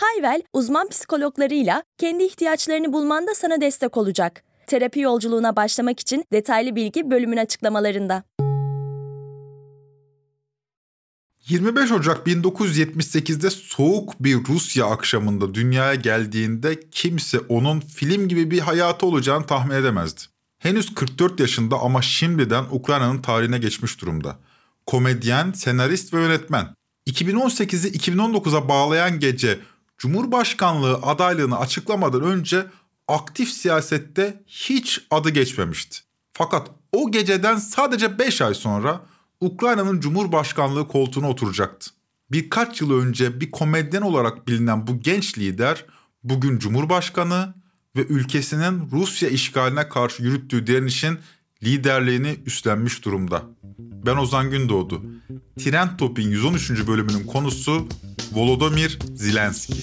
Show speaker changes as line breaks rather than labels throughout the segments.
Hayvel, uzman psikologlarıyla kendi ihtiyaçlarını bulmanda sana destek olacak. Terapi yolculuğuna başlamak için detaylı bilgi bölümün açıklamalarında.
25 Ocak 1978'de soğuk bir Rusya akşamında dünyaya geldiğinde kimse onun film gibi bir hayatı olacağını tahmin edemezdi. Henüz 44 yaşında ama şimdiden Ukrayna'nın tarihine geçmiş durumda. Komedyen, senarist ve yönetmen. 2018'i 2019'a bağlayan gece Cumhurbaşkanlığı adaylığını açıklamadan önce aktif siyasette hiç adı geçmemişti. Fakat o geceden sadece 5 ay sonra Ukrayna'nın Cumhurbaşkanlığı koltuğuna oturacaktı. Birkaç yıl önce bir komedyen olarak bilinen bu genç lider bugün Cumhurbaşkanı ve ülkesinin Rusya işgaline karşı yürüttüğü direnişin liderliğini üstlenmiş durumda. Ben Ozan Gündoğdu. Trend Top'in 113. bölümünün konusu Volodymyr Zelenski.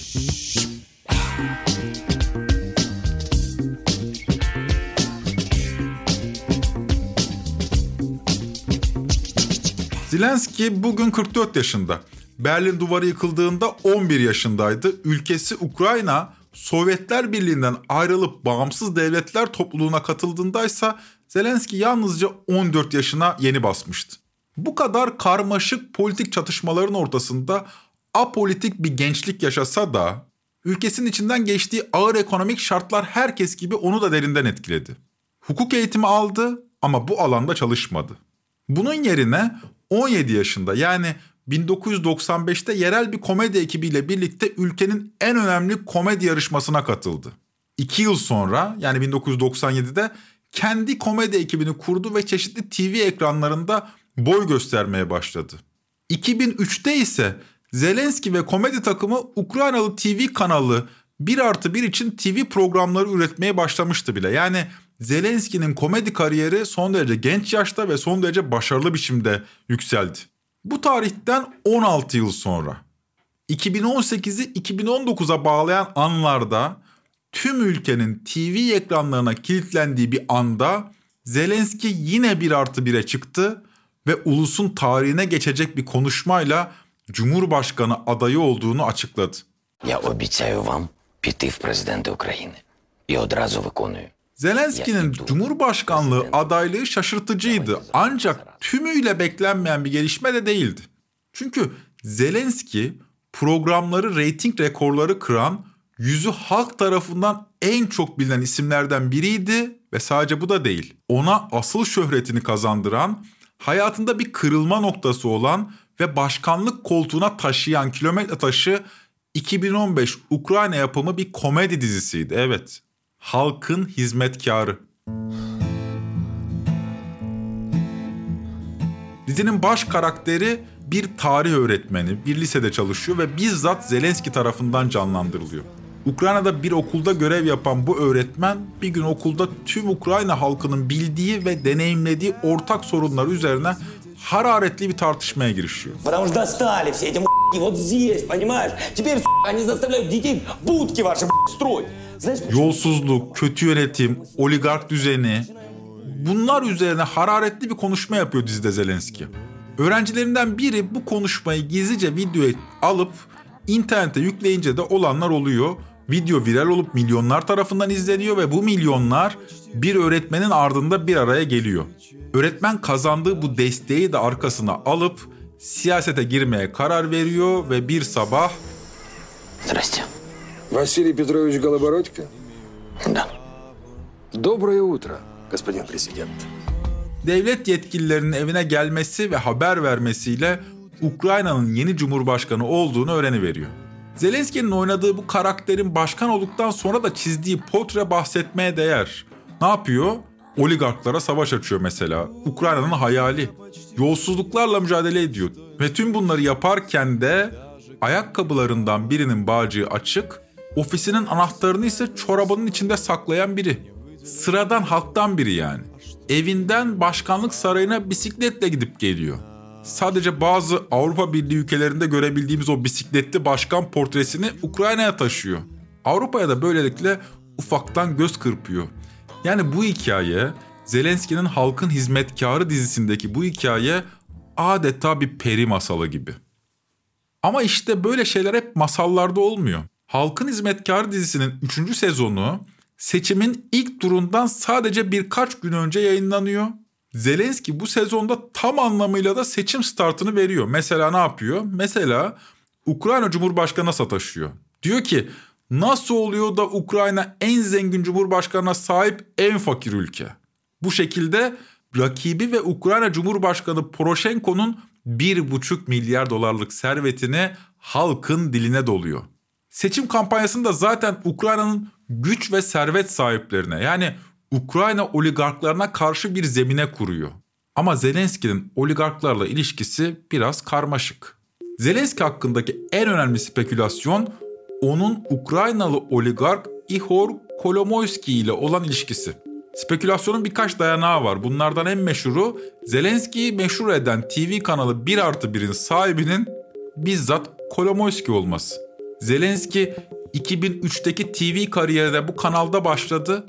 Zelenski bugün 44 yaşında. Berlin duvarı yıkıldığında 11 yaşındaydı. Ülkesi Ukrayna Sovyetler Birliği'nden ayrılıp bağımsız devletler topluluğuna katıldığındaysa Zelenski yalnızca 14 yaşına yeni basmıştı. Bu kadar karmaşık politik çatışmaların ortasında apolitik bir gençlik yaşasa da ülkesinin içinden geçtiği ağır ekonomik şartlar herkes gibi onu da derinden etkiledi. Hukuk eğitimi aldı ama bu alanda çalışmadı. Bunun yerine 17 yaşında yani 1995'te yerel bir komedi ekibiyle birlikte ülkenin en önemli komedi yarışmasına katıldı. İki yıl sonra yani 1997'de kendi komedi ekibini kurdu ve çeşitli TV ekranlarında boy göstermeye başladı. 2003'te ise Zelenski ve komedi takımı Ukraynalı TV kanalı 1 artı 1 için TV programları üretmeye başlamıştı bile. Yani Zelenski'nin komedi kariyeri son derece genç yaşta ve son derece başarılı biçimde yükseldi. Bu tarihten 16 yıl sonra 2018'i 2019'a bağlayan anlarda tüm ülkenin TV ekranlarına kilitlendiği bir anda Zelenski yine bir artı bire çıktı ve ulusun tarihine geçecek bir konuşmayla Cumhurbaşkanı adayı olduğunu açıkladı.
Я обіцяю вам піти в президенти України. І одразу виконую.
Zelenski'nin Cumhurbaşkanlığı adaylığı şaşırtıcıydı ancak tümüyle beklenmeyen bir gelişme de değildi. Çünkü Zelenski programları reyting rekorları kıran yüzü halk tarafından en çok bilinen isimlerden biriydi ve sadece bu da değil. Ona asıl şöhretini kazandıran, hayatında bir kırılma noktası olan ve başkanlık koltuğuna taşıyan kilometre taşı 2015 Ukrayna yapımı bir komedi dizisiydi. Evet. Halkın hizmetkarı. Dizinin baş karakteri bir tarih öğretmeni, bir lisede çalışıyor ve bizzat Zelenski tarafından canlandırılıyor. Ukrayna'da bir okulda görev yapan bu öğretmen bir gün okulda tüm Ukrayna halkının bildiği ve deneyimlediği ortak sorunlar üzerine hararetli bir tartışmaya girişiyor.
Потому что достали все эти вот здесь, понимаешь? Теперь они заставляют детей будки ваши строить. Знаешь,
Yolsuzluk, kötü yönetim, oligark düzeni bunlar üzerine hararetli bir konuşma yapıyor dizide Zelenski. Öğrencilerinden biri bu konuşmayı gizlice videoya alıp internete yükleyince de olanlar oluyor. Video viral olup milyonlar tarafından izleniyor ve bu milyonlar bir öğretmenin ardında bir araya geliyor. Öğretmen kazandığı bu desteği de arkasına alıp siyasete girmeye karar veriyor ve bir sabah
Здрасте.
Василий Петрович Голобородько?
Да.
Доброе утро, господин президент.
devlet yetkililerinin evine gelmesi ve haber vermesiyle Ukrayna'nın yeni cumhurbaşkanı olduğunu öğreniveriyor. Zelenski'nin oynadığı bu karakterin başkan olduktan sonra da çizdiği portre bahsetmeye değer. Ne yapıyor? Oligarklara savaş açıyor mesela. Ukrayna'nın hayali. Yolsuzluklarla mücadele ediyor. Ve tüm bunları yaparken de ayakkabılarından birinin bağcığı açık, ofisinin anahtarını ise çorabının içinde saklayan biri. Sıradan halktan biri yani. Evinden başkanlık sarayına bisikletle gidip geliyor. Sadece bazı Avrupa Birliği ülkelerinde görebildiğimiz o bisikletli başkan portresini Ukrayna'ya taşıyor. Avrupa'ya da böylelikle ufaktan göz kırpıyor. Yani bu hikaye Zelenski'nin Halkın Hizmetkarı dizisindeki bu hikaye adeta bir peri masalı gibi. Ama işte böyle şeyler hep masallarda olmuyor. Halkın Hizmetkarı dizisinin 3. sezonu seçimin ilk turundan sadece birkaç gün önce yayınlanıyor. Zelenski bu sezonda tam anlamıyla da seçim startını veriyor. Mesela ne yapıyor? Mesela Ukrayna Cumhurbaşkanı'na sataşıyor. Diyor ki nasıl oluyor da Ukrayna en zengin cumhurbaşkanına sahip en fakir ülke? Bu şekilde rakibi ve Ukrayna Cumhurbaşkanı Poroshenko'nun 1,5 milyar dolarlık servetini halkın diline doluyor. Seçim kampanyasında zaten Ukrayna'nın güç ve servet sahiplerine yani Ukrayna oligarklarına karşı bir zemine kuruyor. Ama Zelenski'nin oligarklarla ilişkisi biraz karmaşık. Zelenski hakkındaki en önemli spekülasyon onun Ukraynalı oligark Ihor Kolomoyski ile olan ilişkisi. Spekülasyonun birkaç dayanağı var. Bunlardan en meşhuru Zelenski'yi meşhur eden TV kanalı 1 artı 1'in sahibinin bizzat Kolomoyski olması. Zelenski 2003'teki TV kariyerine bu kanalda başladı.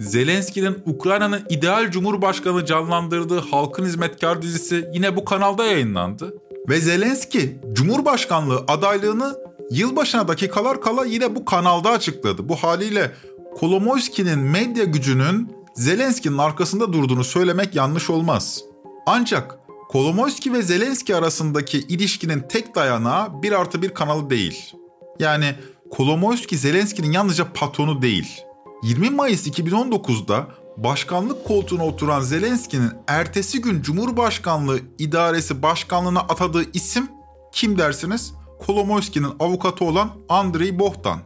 Zelenski'nin Ukrayna'nın ideal cumhurbaşkanı canlandırdığı Halkın Hizmetkar dizisi yine bu kanalda yayınlandı. Ve Zelenski Cumhurbaşkanlığı adaylığını yılbaşına dakikalar kala yine bu kanalda açıkladı. Bu haliyle Kolomoyski'nin medya gücünün Zelenski'nin arkasında durduğunu söylemek yanlış olmaz. Ancak Kolomoyski ve Zelenski arasındaki ilişkinin tek dayanağı 1 artı 1 kanalı değil. Yani Kolomoyski Zelenski'nin yalnızca patronu değil. 20 Mayıs 2019'da başkanlık koltuğuna oturan Zelenski'nin ertesi gün Cumhurbaşkanlığı İdaresi Başkanlığına atadığı isim kim dersiniz? Kolomoyski'nin avukatı olan Andrei Bohdan.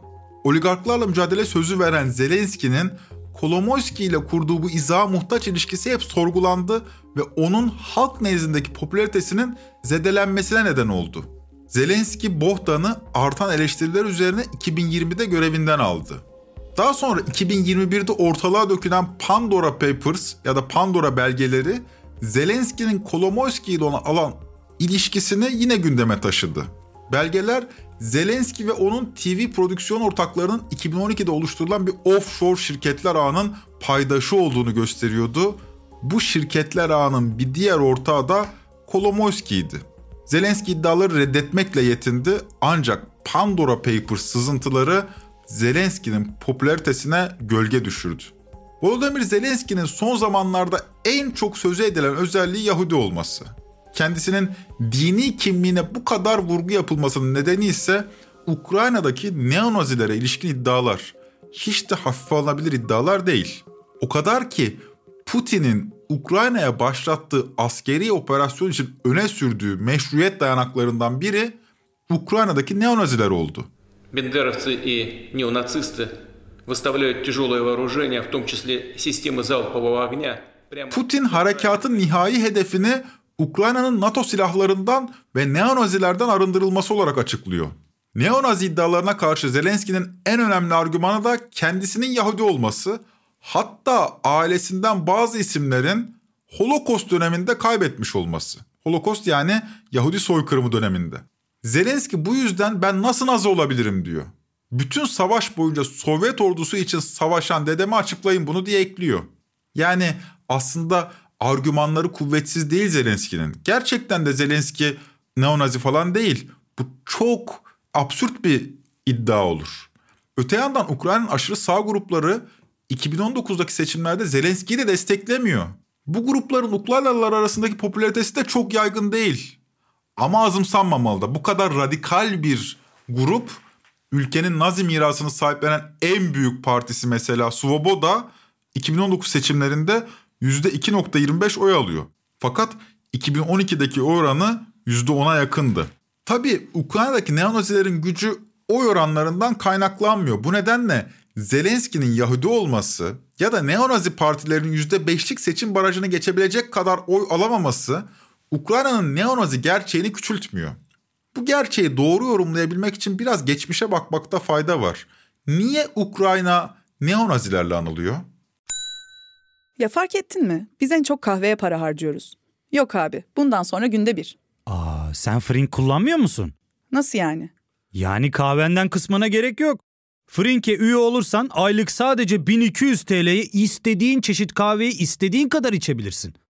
Oligarklarla mücadele sözü veren Zelenski'nin Kolomoyski ile kurduğu bu izaha muhtaç ilişkisi hep sorgulandı ve onun halk nezdindeki popülaritesinin zedelenmesine neden oldu. Zelenski Bohdan'ı artan eleştiriler üzerine 2020'de görevinden aldı. Daha sonra 2021'de ortalığa dökülen Pandora Papers ya da Pandora belgeleri Zelenski'nin Kolomoyski ile olan ilişkisini yine gündeme taşıdı. Belgeler Zelenski ve onun TV prodüksiyon ortaklarının 2012'de oluşturulan bir offshore şirketler ağının paydaşı olduğunu gösteriyordu. Bu şirketler ağının bir diğer ortağı da Kolomoyski'ydi. Zelenski iddiaları reddetmekle yetindi ancak Pandora Papers sızıntıları Zelenski'nin popülaritesine gölge düşürdü. Volodymyr Zelenski'nin son zamanlarda en çok sözü edilen özelliği Yahudi olması. Kendisinin dini kimliğine bu kadar vurgu yapılmasının nedeni ise Ukrayna'daki neonazilere ilişkin iddialar. Hiç de hafife alınabilir iddialar değil. O kadar ki Putin'in Ukrayna'ya başlattığı askeri operasyon için öne sürdüğü meşruiyet dayanaklarından biri Ukrayna'daki neonaziler oldu.
Бендеровцы и неонацисты выставляют тяжелое вооружение, в том числе системы залпового огня.
Putin harekatın nihai hedefini Ukrayna'nın NATO silahlarından ve neonazilerden arındırılması olarak açıklıyor. Neonazi iddialarına karşı Zelenski'nin en önemli argümanı da kendisinin Yahudi olması, hatta ailesinden bazı isimlerin Holocaust döneminde kaybetmiş olması. Holocaust yani Yahudi soykırımı döneminde. Zelenski bu yüzden ben nasıl Nazi olabilirim diyor. Bütün savaş boyunca Sovyet ordusu için savaşan dedeme açıklayın bunu diye ekliyor. Yani aslında argümanları kuvvetsiz değil Zelenski'nin. Gerçekten de Zelenski neonazi falan değil. Bu çok absürt bir iddia olur. Öte yandan Ukrayna'nın aşırı sağ grupları 2019'daki seçimlerde Zelenski'yi de desteklemiyor. Bu grupların Ukraynalılar arasındaki popülaritesi de çok yaygın değil. Ama azımsanmamalı da bu kadar radikal bir grup ülkenin Nazi mirasını sahiplenen en büyük partisi mesela Svoboda 2019 seçimlerinde %2.25 oy alıyor. Fakat 2012'deki oranı %10'a yakındı. Tabi Ukrayna'daki neonazilerin gücü oy oranlarından kaynaklanmıyor. Bu nedenle Zelenski'nin Yahudi olması ya da neonazi partilerinin %5'lik seçim barajını geçebilecek kadar oy alamaması Ukrayna'nın neonazi gerçeğini küçültmüyor. Bu gerçeği doğru yorumlayabilmek için biraz geçmişe bakmakta fayda var. Niye Ukrayna neonazilerle anılıyor?
Ya fark ettin mi? Biz en çok kahveye para harcıyoruz. Yok abi, bundan sonra günde bir.
Aa, sen Frink kullanmıyor musun?
Nasıl yani?
Yani kahvenden kısmına gerek yok. Frink'e üye olursan aylık sadece 1200 TL'ye istediğin çeşit kahveyi istediğin kadar içebilirsin.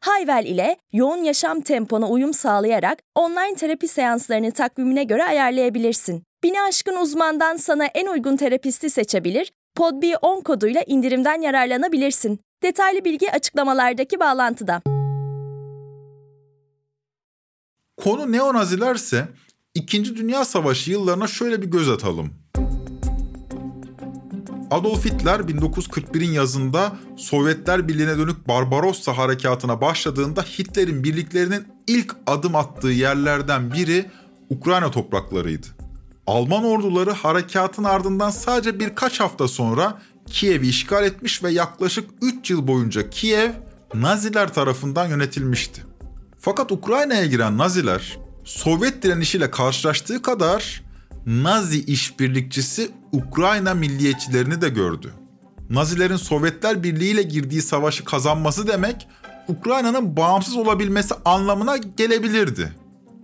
Hayvel ile yoğun yaşam tempona uyum sağlayarak online terapi seanslarını takvimine göre ayarlayabilirsin. Bini aşkın uzmandan sana en uygun terapisti seçebilir, podb10 koduyla indirimden yararlanabilirsin. Detaylı bilgi açıklamalardaki bağlantıda.
Konu neonazilerse İkinci Dünya Savaşı yıllarına şöyle bir göz atalım. Adolf Hitler 1941'in yazında Sovyetler Birliği'ne dönük Barbarossa harekatına başladığında Hitler'in birliklerinin ilk adım attığı yerlerden biri Ukrayna topraklarıydı. Alman orduları harekatın ardından sadece birkaç hafta sonra Kiev'i işgal etmiş ve yaklaşık 3 yıl boyunca Kiev Naziler tarafından yönetilmişti. Fakat Ukrayna'ya giren Naziler Sovyet direnişiyle karşılaştığı kadar Nazi işbirlikçisi Ukrayna milliyetçilerini de gördü. Nazilerin Sovyetler Birliği ile girdiği savaşı kazanması demek Ukrayna'nın bağımsız olabilmesi anlamına gelebilirdi.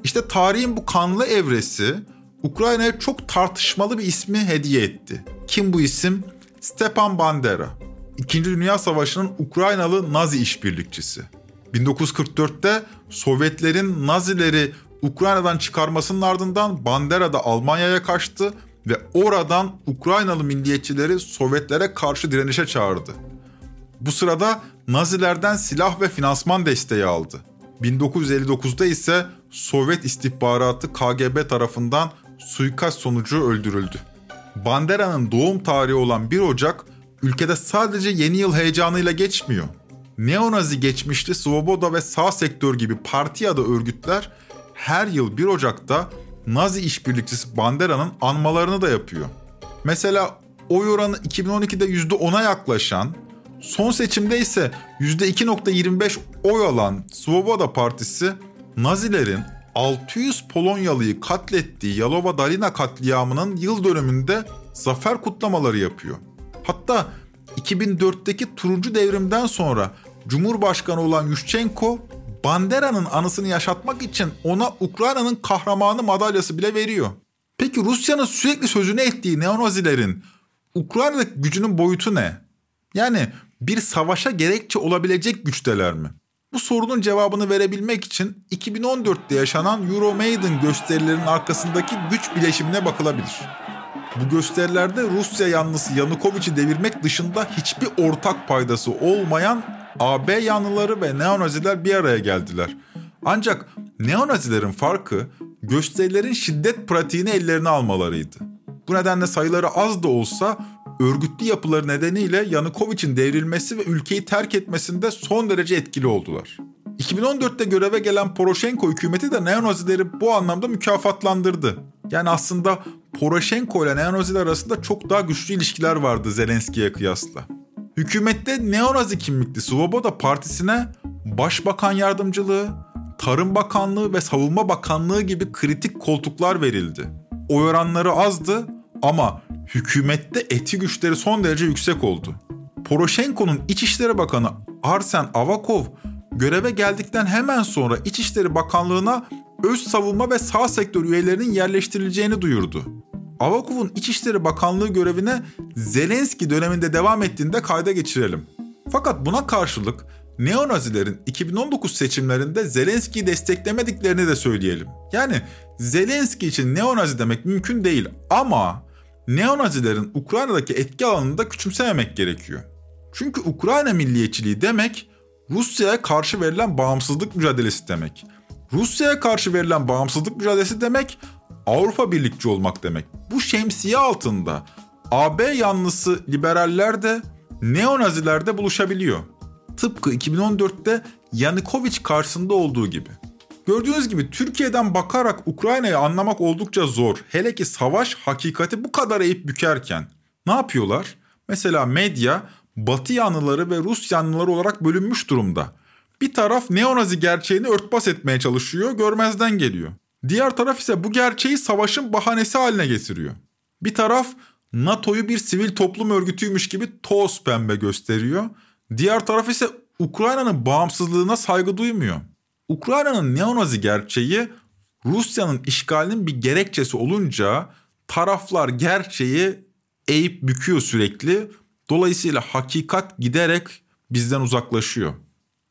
İşte tarihin bu kanlı evresi Ukrayna'ya çok tartışmalı bir ismi hediye etti. Kim bu isim? Stepan Bandera. İkinci Dünya Savaşı'nın Ukraynalı Nazi işbirlikçisi. 1944'te Sovyetlerin Nazileri Ukrayna'dan çıkarmasının ardından Bandera da Almanya'ya kaçtı ve oradan Ukraynalı milliyetçileri Sovyetlere karşı direnişe çağırdı. Bu sırada Nazilerden silah ve finansman desteği aldı. 1959'da ise Sovyet istihbaratı KGB tarafından suikast sonucu öldürüldü. Bandera'nın doğum tarihi olan 1 Ocak ülkede sadece yeni yıl heyecanıyla geçmiyor. Neonazi geçmişli Svoboda ve sağ sektör gibi parti ya da örgütler her yıl 1 Ocak'ta Nazi işbirlikçisi Bandera'nın anmalarını da yapıyor. Mesela oy oranı 2012'de %10'a yaklaşan, son seçimde ise %2.25 oy alan Svoboda Partisi Nazilerin 600 Polonyalı'yı katlettiği Yalova Dalina katliamının yıl dönümünde zafer kutlamaları yapıyor. Hatta 2004'teki turuncu devrimden sonra Cumhurbaşkanı olan Yushchenko Bandera'nın anısını yaşatmak için ona Ukrayna'nın kahramanı madalyası bile veriyor. Peki Rusya'nın sürekli sözünü ettiği neonazilerin Ukrayna'daki gücünün boyutu ne? Yani bir savaşa gerekçe olabilecek güçteler mi? Bu sorunun cevabını verebilmek için 2014'te yaşanan Euromaidan gösterilerinin arkasındaki güç bileşimine bakılabilir. Bu gösterilerde Rusya yanlısı Yanukovic'i devirmek dışında hiçbir ortak paydası olmayan AB yanlıları ve neonaziler bir araya geldiler. Ancak neonazilerin farkı gösterilerin şiddet pratiğini ellerine almalarıydı. Bu nedenle sayıları az da olsa örgütlü yapıları nedeniyle Yanukovic'in devrilmesi ve ülkeyi terk etmesinde son derece etkili oldular. 2014'te göreve gelen Poroshenko hükümeti de neonazileri bu anlamda mükafatlandırdı. Yani aslında Poroshenko ile neonaziler arasında çok daha güçlü ilişkiler vardı Zelenski'ye kıyasla. Hükümette neonazi kimlikli Svoboda partisine başbakan yardımcılığı, tarım bakanlığı ve savunma bakanlığı gibi kritik koltuklar verildi. Oy oranları azdı ama hükümette eti güçleri son derece yüksek oldu. Poroshenko'nun İçişleri Bakanı Arsen Avakov göreve geldikten hemen sonra İçişleri Bakanlığı'na öz savunma ve sağ sektör üyelerinin yerleştirileceğini duyurdu. Avakov'un İçişleri Bakanlığı görevine Zelenski döneminde devam ettiğinde kayda geçirelim. Fakat buna karşılık neonazilerin 2019 seçimlerinde Zelenski'yi desteklemediklerini de söyleyelim. Yani Zelenski için neonazi demek mümkün değil ama neonazilerin Ukrayna'daki etki alanını da küçümsememek gerekiyor. Çünkü Ukrayna milliyetçiliği demek Rusya'ya karşı verilen bağımsızlık mücadelesi demek. Rusya'ya karşı verilen bağımsızlık mücadelesi demek Avrupa birlikçi olmak demek. Bu şemsiye altında AB yanlısı liberaller de neonaziler de buluşabiliyor. Tıpkı 2014'te Yanukovic karşısında olduğu gibi. Gördüğünüz gibi Türkiye'den bakarak Ukrayna'yı anlamak oldukça zor. Hele ki savaş hakikati bu kadar eğip bükerken. Ne yapıyorlar? Mesela medya Batı yanlıları ve Rus yanlıları olarak bölünmüş durumda. Bir taraf neonazi gerçeğini örtbas etmeye çalışıyor, görmezden geliyor. Diğer taraf ise bu gerçeği savaşın bahanesi haline getiriyor. Bir taraf NATO'yu bir sivil toplum örgütüymüş gibi toz pembe gösteriyor. Diğer taraf ise Ukrayna'nın bağımsızlığına saygı duymuyor. Ukrayna'nın neonazi gerçeği Rusya'nın işgalinin bir gerekçesi olunca taraflar gerçeği eğip büküyor sürekli. Dolayısıyla hakikat giderek bizden uzaklaşıyor.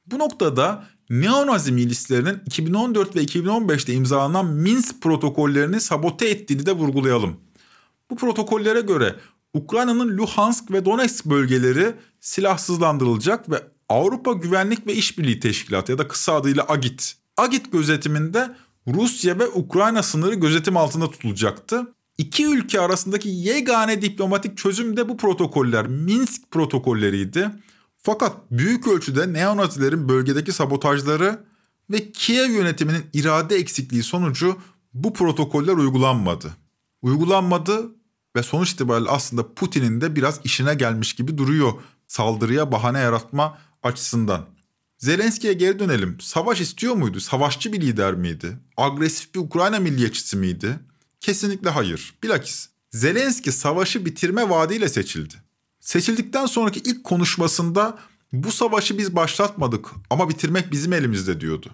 Bu noktada neonazi milislerinin 2014 ve 2015'te imzalanan Minsk protokollerini sabote ettiğini de vurgulayalım. Bu protokollere göre Ukrayna'nın Luhansk ve Donetsk bölgeleri silahsızlandırılacak ve Avrupa Güvenlik ve İşbirliği Teşkilatı ya da kısa adıyla AGİT. AGİT gözetiminde Rusya ve Ukrayna sınırı gözetim altında tutulacaktı. İki ülke arasındaki yegane diplomatik çözüm de bu protokoller Minsk protokolleriydi. Fakat büyük ölçüde neonazilerin bölgedeki sabotajları ve Kiev yönetiminin irade eksikliği sonucu bu protokoller uygulanmadı. Uygulanmadı ve sonuç itibariyle aslında Putin'in de biraz işine gelmiş gibi duruyor saldırıya bahane yaratma açısından. Zelenski'ye geri dönelim. Savaş istiyor muydu? Savaşçı bir lider miydi? Agresif bir Ukrayna milliyetçisi miydi? Kesinlikle hayır. Bilakis Zelenski savaşı bitirme vaadiyle seçildi. Seçildikten sonraki ilk konuşmasında bu savaşı biz başlatmadık ama bitirmek bizim elimizde diyordu.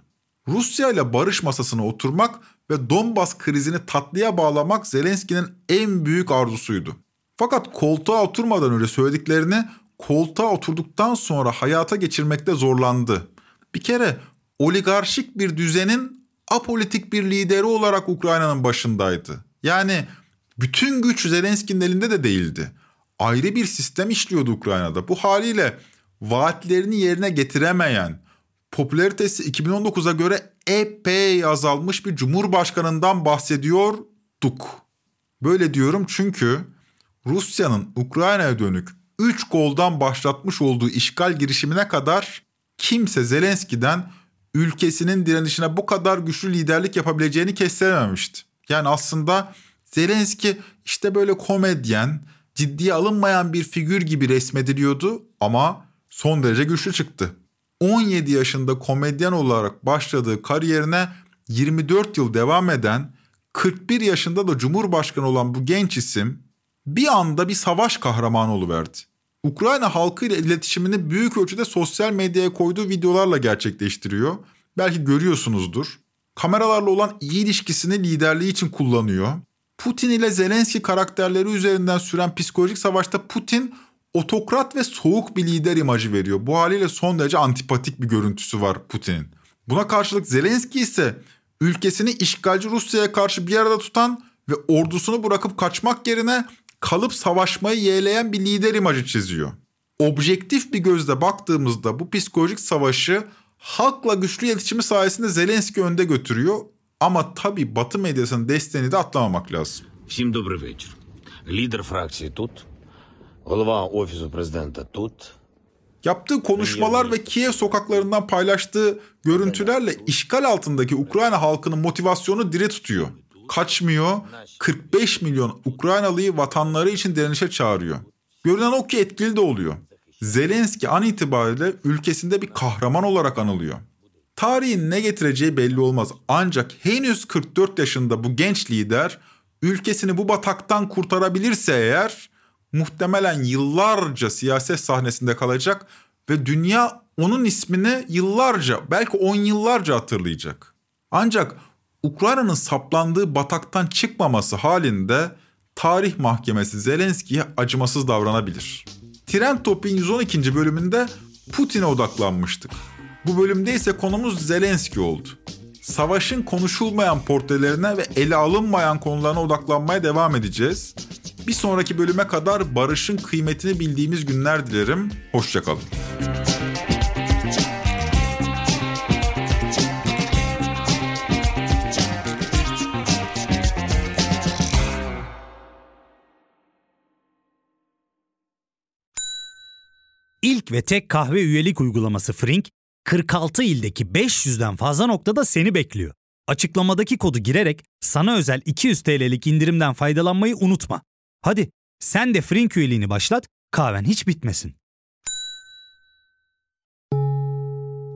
Rusya ile barış masasına oturmak ve Donbas krizini tatlıya bağlamak Zelenski'nin en büyük arzusuydu. Fakat koltuğa oturmadan önce söylediklerini koltuğa oturduktan sonra hayata geçirmekte zorlandı. Bir kere oligarşik bir düzenin apolitik bir lideri olarak Ukrayna'nın başındaydı. Yani bütün güç Zelenski'nin elinde de değildi. Ayrı bir sistem işliyordu Ukrayna'da. Bu haliyle vaatlerini yerine getiremeyen, popülaritesi 2019'a göre epey azalmış bir cumhurbaşkanından bahsediyorduk. Böyle diyorum çünkü Rusya'nın Ukrayna'ya dönük 3 goldan başlatmış olduğu işgal girişimine kadar kimse Zelenski'den ülkesinin direnişine bu kadar güçlü liderlik yapabileceğini kestirememişti. Yani aslında Zelenski işte böyle komedyen, ciddiye alınmayan bir figür gibi resmediliyordu ama son derece güçlü çıktı. 17 yaşında komedyen olarak başladığı kariyerine 24 yıl devam eden 41 yaşında da cumhurbaşkanı olan bu genç isim bir anda bir savaş kahramanı oluverdi. Ukrayna halkı ile iletişimini büyük ölçüde sosyal medyaya koyduğu videolarla gerçekleştiriyor. Belki görüyorsunuzdur. Kameralarla olan iyi ilişkisini liderliği için kullanıyor. Putin ile Zelenski karakterleri üzerinden süren psikolojik savaşta Putin otokrat ve soğuk bir lider imajı veriyor. Bu haliyle son derece antipatik bir görüntüsü var Putin'in. Buna karşılık Zelenski ise ülkesini işgalci Rusya'ya karşı bir arada tutan ve ordusunu bırakıp kaçmak yerine kalıp savaşmayı yeğleyen bir lider imajı çiziyor. Objektif bir gözle baktığımızda bu psikolojik savaşı halkla güçlü iletişimi sayesinde Zelenski önde götürüyor. Ama tabii Batı medyasının desteğini de atlamamak lazım.
Всім добрий вечір. Лідер фракції тут, голова офісу президента тут.
Yaptığı konuşmalar ve Kiev sokaklarından paylaştığı görüntülerle işgal altındaki Ukrayna halkının motivasyonu diri tutuyor. Kaçmıyor, 45 milyon Ukraynalıyı vatanları için direnişe çağırıyor. Görünen o ki etkili de oluyor. Zelenski an itibariyle ülkesinde bir kahraman olarak anılıyor. Tarihin ne getireceği belli olmaz ancak henüz 44 yaşında bu genç lider ülkesini bu bataktan kurtarabilirse eğer muhtemelen yıllarca siyaset sahnesinde kalacak ve dünya onun ismini yıllarca belki 10 yıllarca hatırlayacak. Ancak Ukrayna'nın saplandığı bataktan çıkmaması halinde tarih mahkemesi Zelenski'ye acımasız davranabilir. Tren Top'un 112. bölümünde Putin'e odaklanmıştık. Bu bölümde ise konumuz Zelenski oldu. Savaşın konuşulmayan portrelerine ve ele alınmayan konularına odaklanmaya devam edeceğiz. Bir sonraki bölüme kadar barışın kıymetini bildiğimiz günler dilerim. Hoşçakalın.
İlk ve tek kahve üyelik uygulaması Frink, 46 ildeki 500'den fazla noktada seni bekliyor. Açıklamadaki kodu girerek sana özel 200 TL'lik indirimden faydalanmayı unutma. Hadi sen de Frink üyeliğini başlat, kahven hiç bitmesin.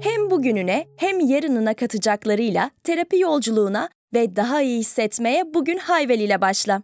Hem bugününe hem yarınına katacaklarıyla terapi yolculuğuna ve daha iyi hissetmeye bugün Hayvel ile başla.